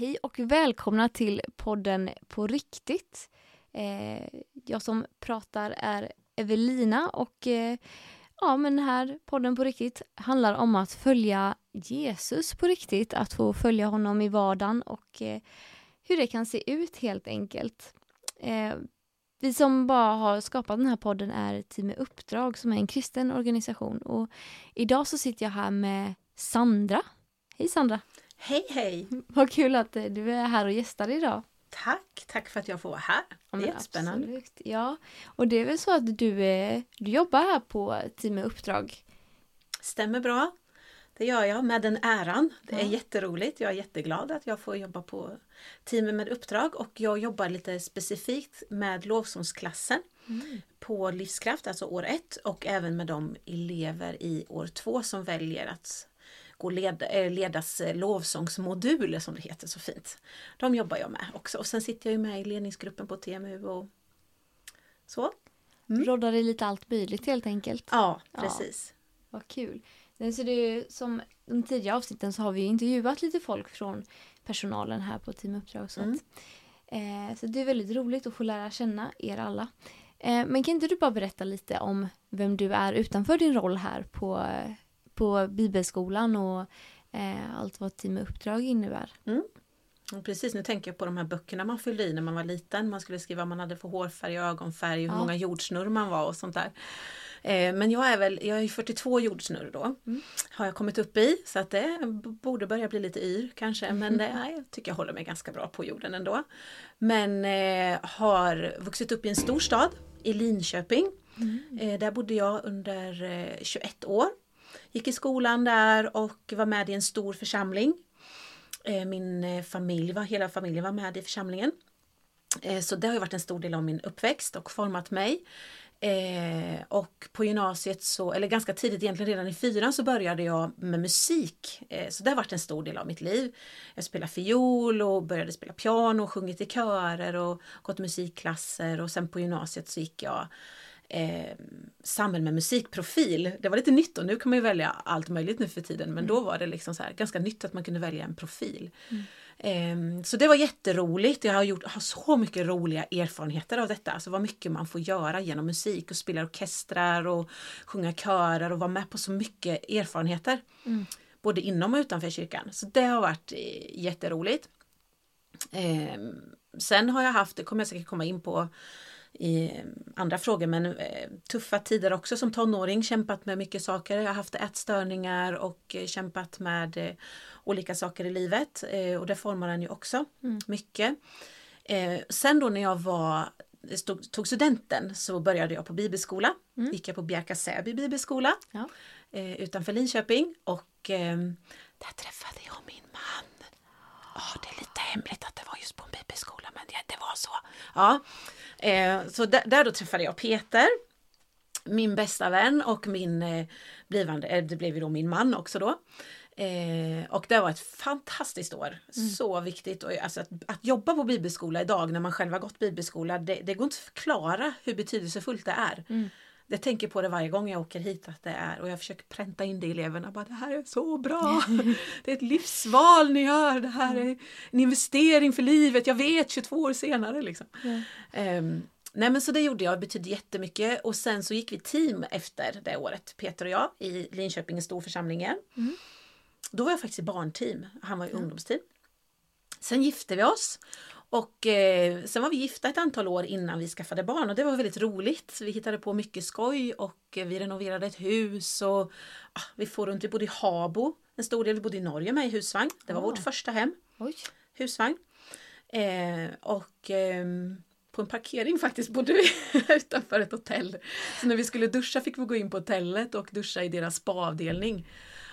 Hej och välkomna till podden På riktigt. Eh, jag som pratar är Evelina och eh, ja, men den här podden På riktigt handlar om att följa Jesus på riktigt, att få följa honom i vardagen och eh, hur det kan se ut helt enkelt. Eh, vi som bara har skapat den här podden är Team Uppdrag som är en kristen organisation och idag så sitter jag här med Sandra. Hej Sandra! Hej hej! Vad kul att eh, du är här och gästar idag. Tack! Tack för att jag får vara här. Det är jättespännande. Absolut. Ja, och det är väl så att du, är, du jobbar här på Team Uppdrag? Stämmer bra. Det gör jag med den äran. Det är Ja. jätteroligt. Jag är jätteglad att jag får jobba på teamet med uppdrag och jag jobbar lite specifikt med lovsångsklassen på Livskraft, alltså år ett och även med de elever i år två som väljer att led, eh, ledas eh, lovsångsmoduler som det heter så fint. De jobbar jag med också och sen sitter jag ju med i ledningsgruppen på TMU och så. Mm. Roddar i lite allt möjligt helt enkelt. Ja, Ja. precis. Vad kul. Så det är ju som de tidigare avsnitten så har vi intervjuat lite folk från personalen här på Team Uppdrag. Så, Mm. eh, så det är väldigt roligt att få lära känna er alla. Eh, men kan inte du bara berätta lite om vem du är utanför din roll här på, eh, på Bibelskolan och eh, allt vad Team Uppdrag innebär? Ja, Precis, nu tänker jag på de här böckerna man fyllde i när man var liten. Man skulle skriva vad man hade för hårfärg, ögonfärg och hur Ja. många jordsnurr man var och sånt där. Eh, Men jag är väl, jag är ju 42 jordsnurr då. Mm. Har jag kommit upp i så att det borde börja bli lite yr kanske. Mm. Men det, nej, jag tycker jag håller mig ganska bra på jorden ändå. Men eh, har vuxit upp i en stor stad i Linköping. Mm. Eh, där bodde jag under eh, 21 år. Gick i skolan där och var med i en stor församling. Eh, min eh, familj var, hela familjen var med i församlingen. Eh, så det har ju varit en stor del av min uppväxt och format mig. Eh, och på gymnasiet, så, eller ganska tidigt, egentligen redan i fyran, så började jag med musik. Eh, så det har varit en stor del av mitt liv. Jag spelade fiol och började spela piano sjungit i körer och gått musikklasser och sen på gymnasiet så gick jag eh, samhäll med musikprofil. Det var lite nytt och nu kan man ju välja allt möjligt nu för tiden men då var det liksom så här, ganska nytt att man kunde välja en profil. Eh, så det var jätteroligt. Jag har, gjort, har så mycket roliga erfarenheter av detta. Alltså vad mycket man får göra genom musik och spela orkestrar och sjunga körer och vara med på så mycket erfarenheter. Mm. Både inom och utanför kyrkan. Så det har varit eh, jätteroligt. Eh, sen har jag haft, det kommer jag säkert komma in på i eh, andra frågor, men eh, tuffa tider också som tonåring, kämpat med mycket saker. Jag har haft ätstörningar och eh, kämpat med olika saker i livet och det formar en ju också Mm. mycket. Sen då när jag var stod, tog studenten så började jag på bibelskola. Mm. Gick jag på Bjärka Säby bibelskola Ja. eh, utanför Linköping och eh, där träffade jag min man. Ja, det är lite hemligt att det var just på en bibelskola men det, det var så. Ja. Eh, så där, där då träffade jag Peter, min bästa vän och min eh, blivande, eh, det blev ju då min man också då. Eh, och det var ett fantastiskt år. Så viktigt. Och, alltså, att, att jobba på bibelskola idag när man själv har gått bibelskola, det, det går inte att förklara hur betydelsefullt det är. Mm. Jag tänker på det varje gång jag åker hit att det är och jag försöker pränta in det i eleverna. Bara, det här är så bra! Det är ett livsval ni gör. Det här är en investering för livet. Jag vet 22 år senare. Liksom. Ja. Ehm, nej men så det gjorde jag, det betydde jättemycket. Och sen så gick vi team efter det året, Peter och jag, i Linköping, en stor församling igen. Mm. Då var jag faktiskt i barnteam, han var i ungdomsteam. Sen gifte vi oss. Och eh, sen var vi gifta ett antal år innan vi skaffade barn och det var väldigt roligt. Vi hittade på mycket skoj och eh, vi renoverade ett hus och ah, vi får runt. Vi bodde i Habo en stor del. Vi bodde i Norge med i husvagn. Det var Ah. vårt första hem Oj. husvagn. Eh, och ehm, på en parkering faktiskt bodde vi utanför ett hotell. Så när vi skulle duscha fick vi gå in på hotellet och duscha i deras spaavdelning.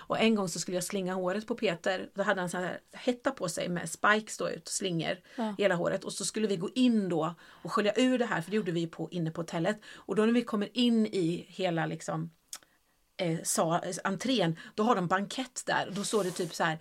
Och en gång så skulle jag slinga håret på Peter. Då hade han så här hetta på sig med spikes då ut och slingor Ja. i hela håret. Och så skulle vi gå in då och skölja ur det här för det gjorde vi på, inne på hotellet. Och då när vi kommer in i hela liksom eh, sa, entrén, då har de bankett där. Då står det typ så här eh,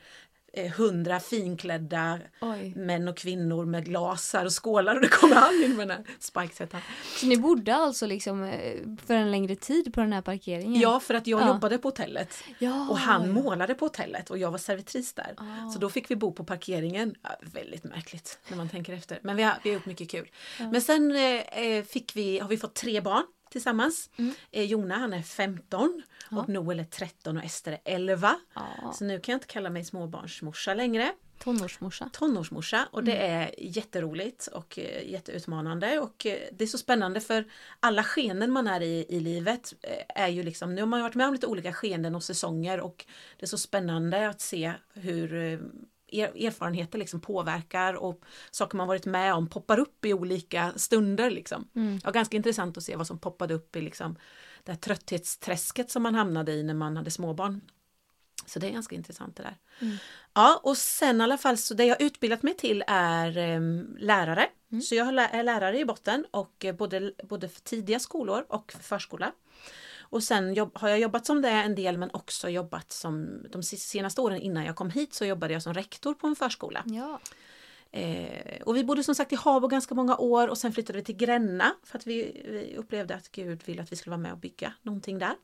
hundra finklädda Oj. män och kvinnor med glasar och skålar och det kommer han in med den spikesetan. Så ni bodde alltså liksom eh, för en längre tid på den här parkeringen? Ja, för att jag Ja. jobbade på hotellet ja och han ja. målade på hotellet och jag var servitris där. Ah. Så då fick vi bo på parkeringen. Ja, väldigt märkligt när man tänker efter. Men vi har, vi har gjort mycket kul. Ja. Men sen eh, eh, fick vi, har vi fått tre barn tillsammans. Mm. Eh, Jona han är 15 Ja. och Noel är 13 och Ester är 11. Ja, Så nu kan jag inte kalla mig småbarnsmorsa längre. tonårsmorsa. Tonårsmorsa och det Mm. är jätteroligt och eh, jätteutmanande och eh, det är så spännande för alla skenen man är i i livet är ju liksom, nu har man varit med om lite olika skeenden och säsonger och det är så spännande att se hur er, erfarenheter liksom påverkar och saker man varit med om poppar upp i olika stunder liksom. Mm. Ja, ganska intressant att se vad som poppade upp i liksom det här trötthetsträsket som man hamnade i när man hade småbarn. Så det är ganska intressant det där. Mm. Ja, och sen i alla fall så det jag utbildat mig till är em, lärare. Mm. Så jag är lärare i botten och eh, både, både för tidiga skolor och för förskola. Och sen jobb, har jag jobbat som det en del men också jobbat som de senaste åren innan jag kom hit så jobbade jag som rektor på en förskola. Ja. Eh, och vi bodde som sagt i Habo ganska många år och sen flyttade vi till Gränna för att vi, vi upplevde att Gud ville att vi skulle vara med och bygga någonting där.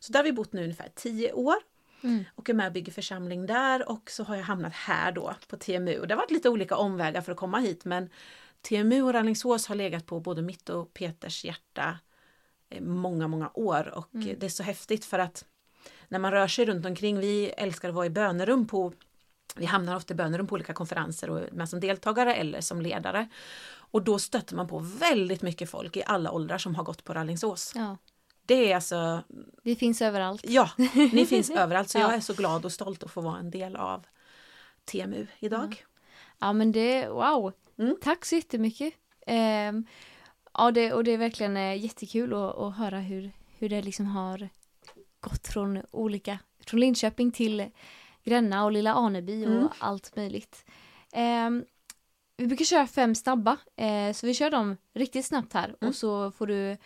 Så där har vi bott nu ungefär tio år Mm. och är med och bygger församling där och så har jag hamnat här då på TMU. Och det har varit lite olika omvägar för att komma hit men TMU och Rallingsås har legat på både mitt och Peters hjärta många, många år och Mm. det är så häftigt för att när man rör sig runt omkring, vi älskar att vara i bönerum på vi hamnar ofta i bönerum på olika konferenser och med som deltagare eller som ledare. Och då stöter man på väldigt mycket folk i alla åldrar som har gått på Rallingsås. ja, Det är alltså, vi finns överallt. ja, ni finns överallt så Ja. jag är så glad och stolt att få vara en del av TMU idag. Ja men det, wow. Mm. Tack så jättemycket. Ehm, ja det, och det är verkligen eh, jättekul att, att höra hur, hur det liksom har gått från olika, från Linköping till Gränna och Lilla Aneby och Mm. allt möjligt. Ehm, vi brukar köra fem snabba, eh, så vi kör dem riktigt snabbt här Mm. och så får du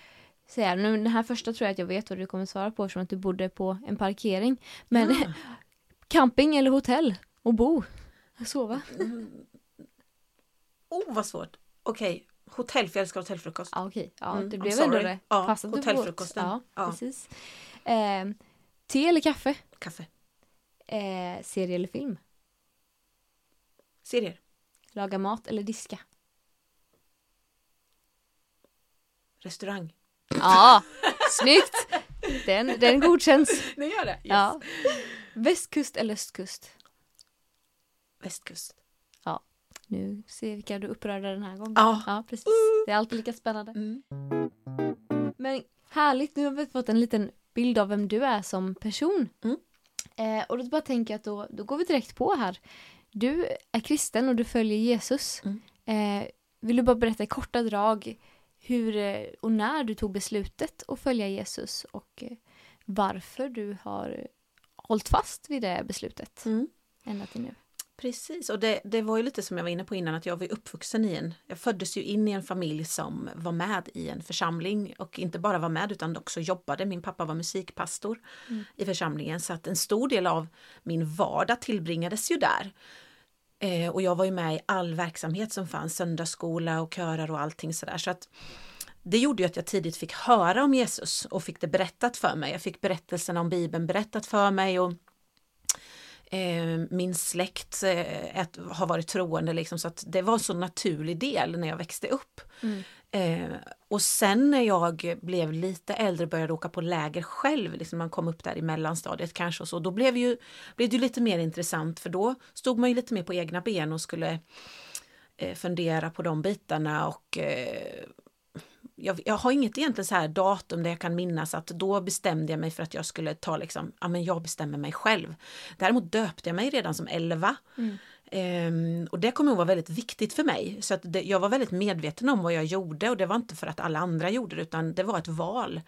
säga, nu den här första tror jag att jag vet vad du kommer svara på eftersom att du bodde på en parkering. Men Ja. camping eller hotell och bo? Sova? Mm. Oh vad svårt. Okej, hotell, för jag älskar hotellfrukost. Ja okej, ja, Mm, det blev ändå det. Ja, du hotellfrukosten. Ja, Ja. precis. Eh, te eller kaffe? Kaffe. Eh, serie eller film? Serier. Laga mat eller diska? Restaurang. Ja, snyggt! Den, den godkänns. Det gör det? Yes. Ja. Västkust eller östkust? Västkust. Nu ser vi vilka du upprörde den här gången. Ja. Ja, precis. Det är alltid lika spännande. Mm. Men härligt, nu har vi fått en liten bild av vem du är som person. Mm. Eh, och då bara tänker jag att då, då går vi direkt på här. Du är kristen och du följer Jesus. Mm. Eh, vill du bara berätta i korta drag hur eh, och när du tog beslutet att följa Jesus och eh, varför du har hållit fast vid det beslutet Mm. ända till nu? Precis, och det, det var ju lite som jag var inne på innan att jag var uppvuxen i en, jag föddes ju in i en familj som var med i en församling och inte bara var med utan också jobbade. Min pappa var musikpastor Mm. i församlingen så att en stor del av min vardag tillbringades ju där. Eh, och jag var ju med i all verksamhet som fanns, söndagsskola och körer och allting sådär. Så att det gjorde ju att jag tidigt fick höra om Jesus och fick det berättat för mig. Jag fick berättelserna om Bibeln berättat för mig och min släkt eh, ett, har varit troende liksom, så att det var en så naturlig del när jag växte upp. Mm. Eh, och sen när jag blev lite äldre började åka på läger själv, liksom man kom upp där i mellanstadiet kanske och så, då blev, ju, blev det ju lite mer intressant för då stod man ju lite mer på egna ben och skulle eh, fundera på de bitarna och eh, jag, jag har inget egentligen så här datum där jag kan minnas att då bestämde jag mig för att jag skulle ta liksom, ja men jag bestämmer mig själv. Däremot döpte jag mig redan som 11 Mm. Ehm, och det kommer att vara väldigt viktigt för mig. Så att det, jag var väldigt medveten om vad jag gjorde och det var inte för att alla andra gjorde det utan det var ett val.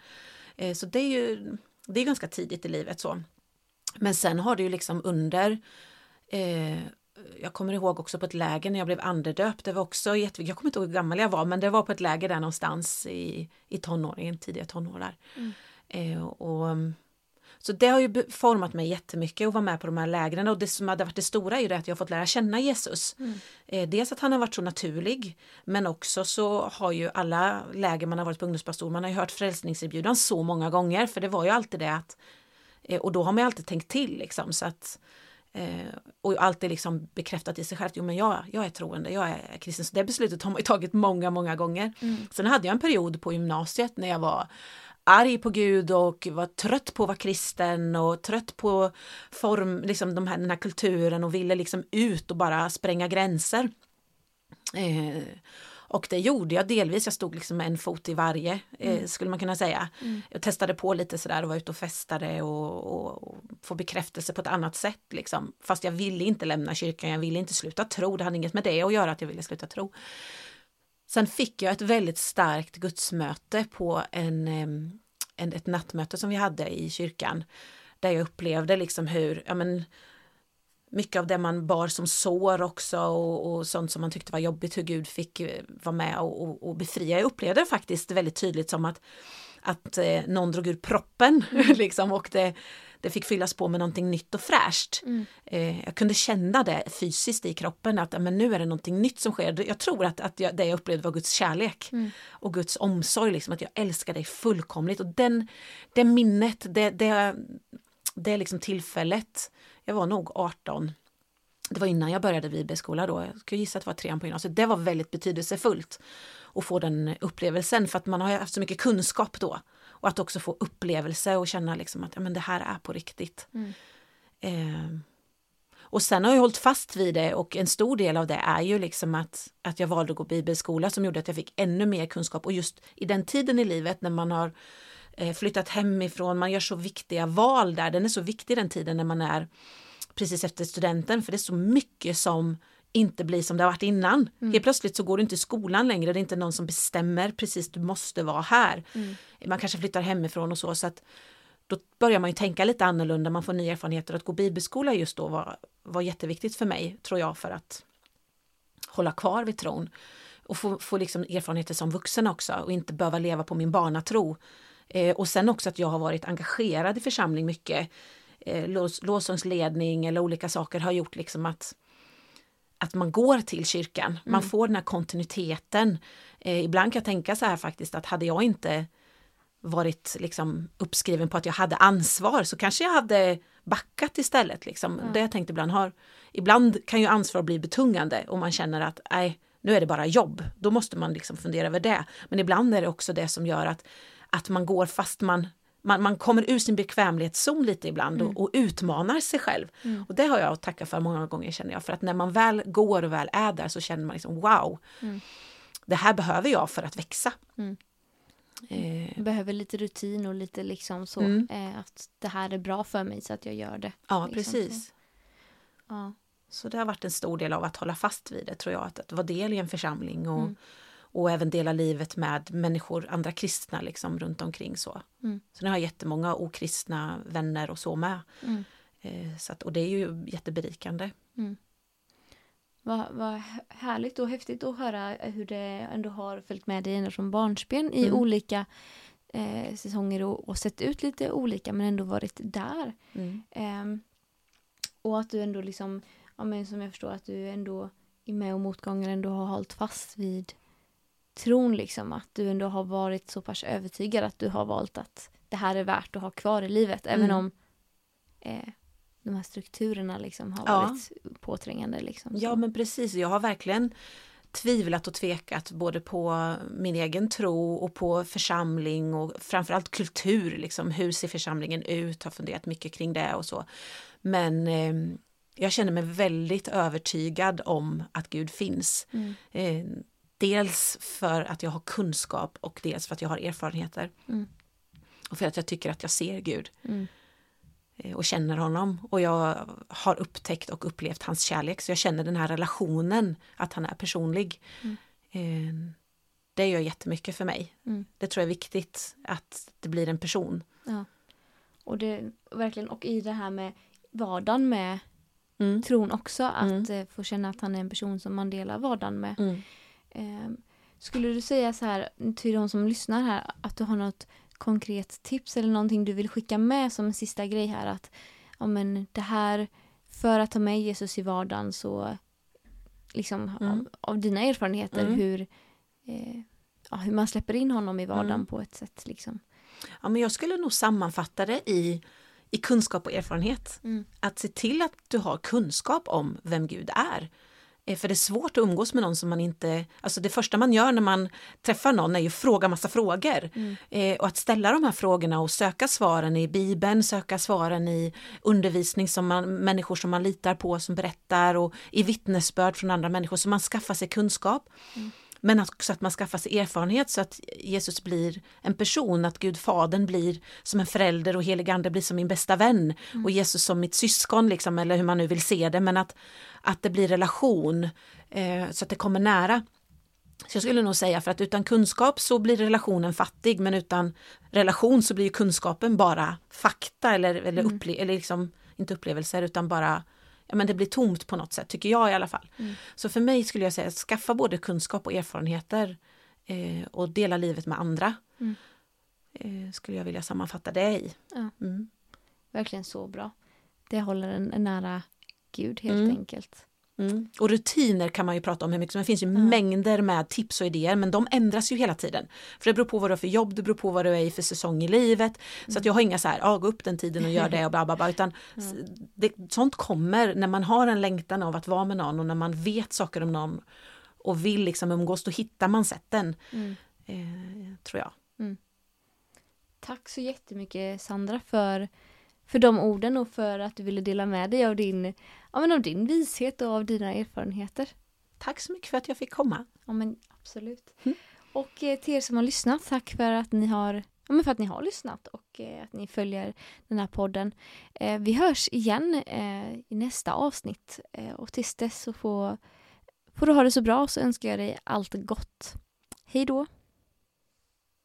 Eh, så det är ju det är ganska tidigt i livet så. Men sen har det ju liksom under eh, jag kommer ihåg också på ett läger när jag blev andedöpt. Det var också jätteviktigt. Jag kommer inte ihåg hur gammal jag var, men det var på ett läger där någonstans i, i tonåringen, tidiga tonårar. Mm. Eh, och, Så det har ju format mig jättemycket att vara med på de här lägren och det som hade varit det stora är ju det att jag har fått lära känna Jesus. Mm. Eh, dels att han har varit så naturlig men också så har ju alla läger man har varit på ungdomspastor, man har ju hört frälsningserbjudan så många gånger för det var ju alltid det att eh, och då har man ju alltid tänkt till liksom så att eh, och alltid liksom bekräftat i sig själv, jo men jag, jag är troende, jag är kristen. Så det beslutet har man ju tagit många, många gånger. Mm. Sen hade jag en period på gymnasiet när jag var arg på Gud och var trött på att vara kristen och trött på form, liksom de här, den här kulturen och ville liksom ut och bara spränga gränser. Eh, och det gjorde jag delvis, jag stod liksom med en fot i varje eh, skulle man kunna säga. Mm. Jag testade på lite sådär och var ute och festade och, och, och få bekräftelse på ett annat sätt liksom. Fast jag ville inte lämna kyrkan, jag ville inte sluta tro, det hade inget med det att göra att jag ville sluta tro. Sen fick jag ett väldigt starkt gudsmöte på en, en, ett nattmöte som vi hade i kyrkan. Där jag upplevde liksom hur, ja men mycket av det man bar som sår också och, och sånt som man tyckte var jobbigt, hur Gud fick eh, vara med och, och, och befria. Jag upplevde det faktiskt väldigt tydligt som att, att eh, någon drog ur proppen liksom och det, det fick fyllas på med någonting nytt och fräscht. Mm. Eh, jag kunde känna det fysiskt i kroppen att men nu är det någonting nytt som sker. Jag tror att, att jag, det jag upplevde var Guds kärlek Mm. och Guds omsorg, liksom, att jag älskar dig fullkomligt. Och den, det minnet, det, det, det är liksom tillfället, jag var nog 18, det var innan jag började bibelskola då, jag skulle gissa att det var trean på gymnasiet, det var väldigt betydelsefullt att få den upplevelsen för att man har ju haft så mycket kunskap då. Och att också få upplevelse och känna liksom att ja, men det här är på riktigt. Mm. Eh, och sen har jag hållit fast vid det och en stor del av det är ju liksom att, att jag valde att gå bibelskola som gjorde att jag fick ännu mer kunskap och just i den tiden i livet när man har flyttat hemifrån, man gör så viktiga val där, den är så viktig den tiden när man är precis efter studenten för det är så mycket som inte blir som det har varit innan. Mm. Helt plötsligt så går du inte i skolan längre, det är inte någon som bestämmer precis du måste vara här. Mm. Man kanske flyttar hemifrån och så så att då börjar man ju tänka lite annorlunda, man får nya erfarenheter. Att gå bibelskola just då var, var jätteviktigt för mig, tror jag, för att hålla kvar vid tron. Och få, få liksom erfarenheter som vuxen också och inte behöva leva på min barnatro. Eh, och sen också att jag har varit engagerad i församling mycket. Eh, lovsångsledning eller olika saker har gjort liksom att att man går till kyrkan, man Mm. får den här kontinuiteten. Eh, ibland kan jag tänka så här faktiskt att hade jag inte varit liksom uppskriven på att jag hade ansvar så kanske jag hade backat istället. Liksom. Ja. Det jag tänkt ibland har. Ibland kan ju ansvar bli betungande och man känner att nej, nu är det bara jobb. Då måste man liksom fundera över det. Men ibland är det också det som gör att, att man går fast man man, man kommer ur sin bekvämlighetszon lite ibland Mm. och, och utmanar sig själv. Mm. Och det har jag att tacka för många gånger känner jag. För att när man väl går och väl är där så känner man liksom wow, Mm. det här behöver jag för att växa. Mm. Eh, behöver lite rutin och lite liksom så Mm. eh, att det här är bra för mig så att jag gör det. ja, Liksom precis. Ja. Så det har varit en stor del av att hålla fast vid det tror jag. Att, att vara del i en församling och, Mm. Och även dela livet med människor, andra kristna liksom runt omkring så. Mm. Så nu har jag jättemånga okristna vänner och så med. Mm. Eh, så att, och det är ju jätteberikande. Vad, vad härligt och häftigt att höra hur det ändå har följt med dig ända från barnsben i Mm. olika eh, säsonger och, och sett ut lite olika men ändå varit där. Mm. Ehm, och att du ändå liksom, ja men som jag förstår att du ändå i med och motgångar ändå har hållit fast vid tron liksom. Att du ändå har varit så pass övertygad att du har valt att det här är värt att ha kvar i livet. Även Mm. om eh, de här strukturerna liksom har Ja. varit påträngande liksom. Ja men precis, jag har verkligen tvivlat och tvekat både på min egen tro och på församling och framförallt kultur, liksom hur ser församlingen ut, har funderat mycket kring det och så. Men eh, jag känner mig väldigt övertygad om att Gud finns. Mm. Eh, dels för att jag har kunskap och dels för att jag har erfarenheter. Mm. Och för att jag tycker att jag ser Gud Mm. eh, och känner honom. Och jag har upptäckt och upplevt hans kärlek. Så jag känner den här relationen, att han är personlig. Mm. Eh, det gör jättemycket för mig. Mm. Det tror jag är viktigt, att det blir en person. Ja. Och det verkligen, och i det här med vardagen med Mm. tron också, att Mm. eh, få känna att han är en person som man delar vardagen med. Ehm, skulle du säga så här till de som lyssnar här att du har något konkret tips eller någonting du vill skicka med som en sista grej här att ja men det här för att ta med Jesus i vardagen så liksom Mm. av, av dina erfarenheter Mm. hur eh, ja, hur man släpper in honom i vardagen Mm. på ett sätt liksom. Ja, men jag skulle nog sammanfatta det i, i kunskap och erfarenhet. Mm. Att se till att du har kunskap om vem Gud är. Eh, För det är svårt att umgås med någon som man inte... Alltså det första man gör när man träffar någon är ju att fråga massa frågor. Mm. Eh, och att ställa de här frågorna och söka svaren i Bibeln, söka svaren i undervisning som man, människor som man litar på som berättar och i vittnesbörd från andra människor så man skaffar sig kunskap. Men också att man skaffar sig erfarenhet så att Jesus blir en person, att Gud Fadern blir som en förälder och helig ande blir som min bästa vän och Jesus som mitt syskon, liksom, eller hur man nu vill se det, men att, att det blir relation eh, så att det kommer nära. Så jag skulle nog säga för att utan kunskap så blir relationen fattig men utan relation så blir kunskapen bara fakta eller, eller, upple- eller liksom, inte upplevelser utan bara men det blir tomt på något sätt, tycker jag i alla fall. Mm. Så för mig skulle jag säga skaffa både kunskap och erfarenheter eh, och dela livet med andra. Mm. Eh, skulle jag vilja sammanfatta det i. Ja. Mm. Verkligen så bra. Det håller en, en nära Gud helt Mm. enkelt. Mm. Och rutiner kan man ju prata om hur mycket som Det finns ju Ja. mängder med tips och idéer men de ändras ju hela tiden. För det beror på vad du har för jobb, det beror på vad du är i för säsong i livet. Så att jag har inga så här, ah, gå upp den tiden och gör det och bla bla bla. Utan det, sånt kommer när man har en längtan av att vara med någon och när man vet saker om någon och vill liksom umgås, då hittar man sätten. Mm. Eh, tror jag. Tack så jättemycket Sandra för, för de orden och för att du ville dela med dig av din, ja, men av din vishet och av dina erfarenheter. Tack så mycket för att jag fick komma. Ja men absolut. Mm. Och eh, till er som har lyssnat, tack för att ni har, ja, men för att ni har lyssnat och eh, att ni följer den här podden. Eh, vi hörs igen eh, i nästa avsnitt eh, och tills dess så får, får du ha det så bra så önskar jag dig allt gott. Hej då!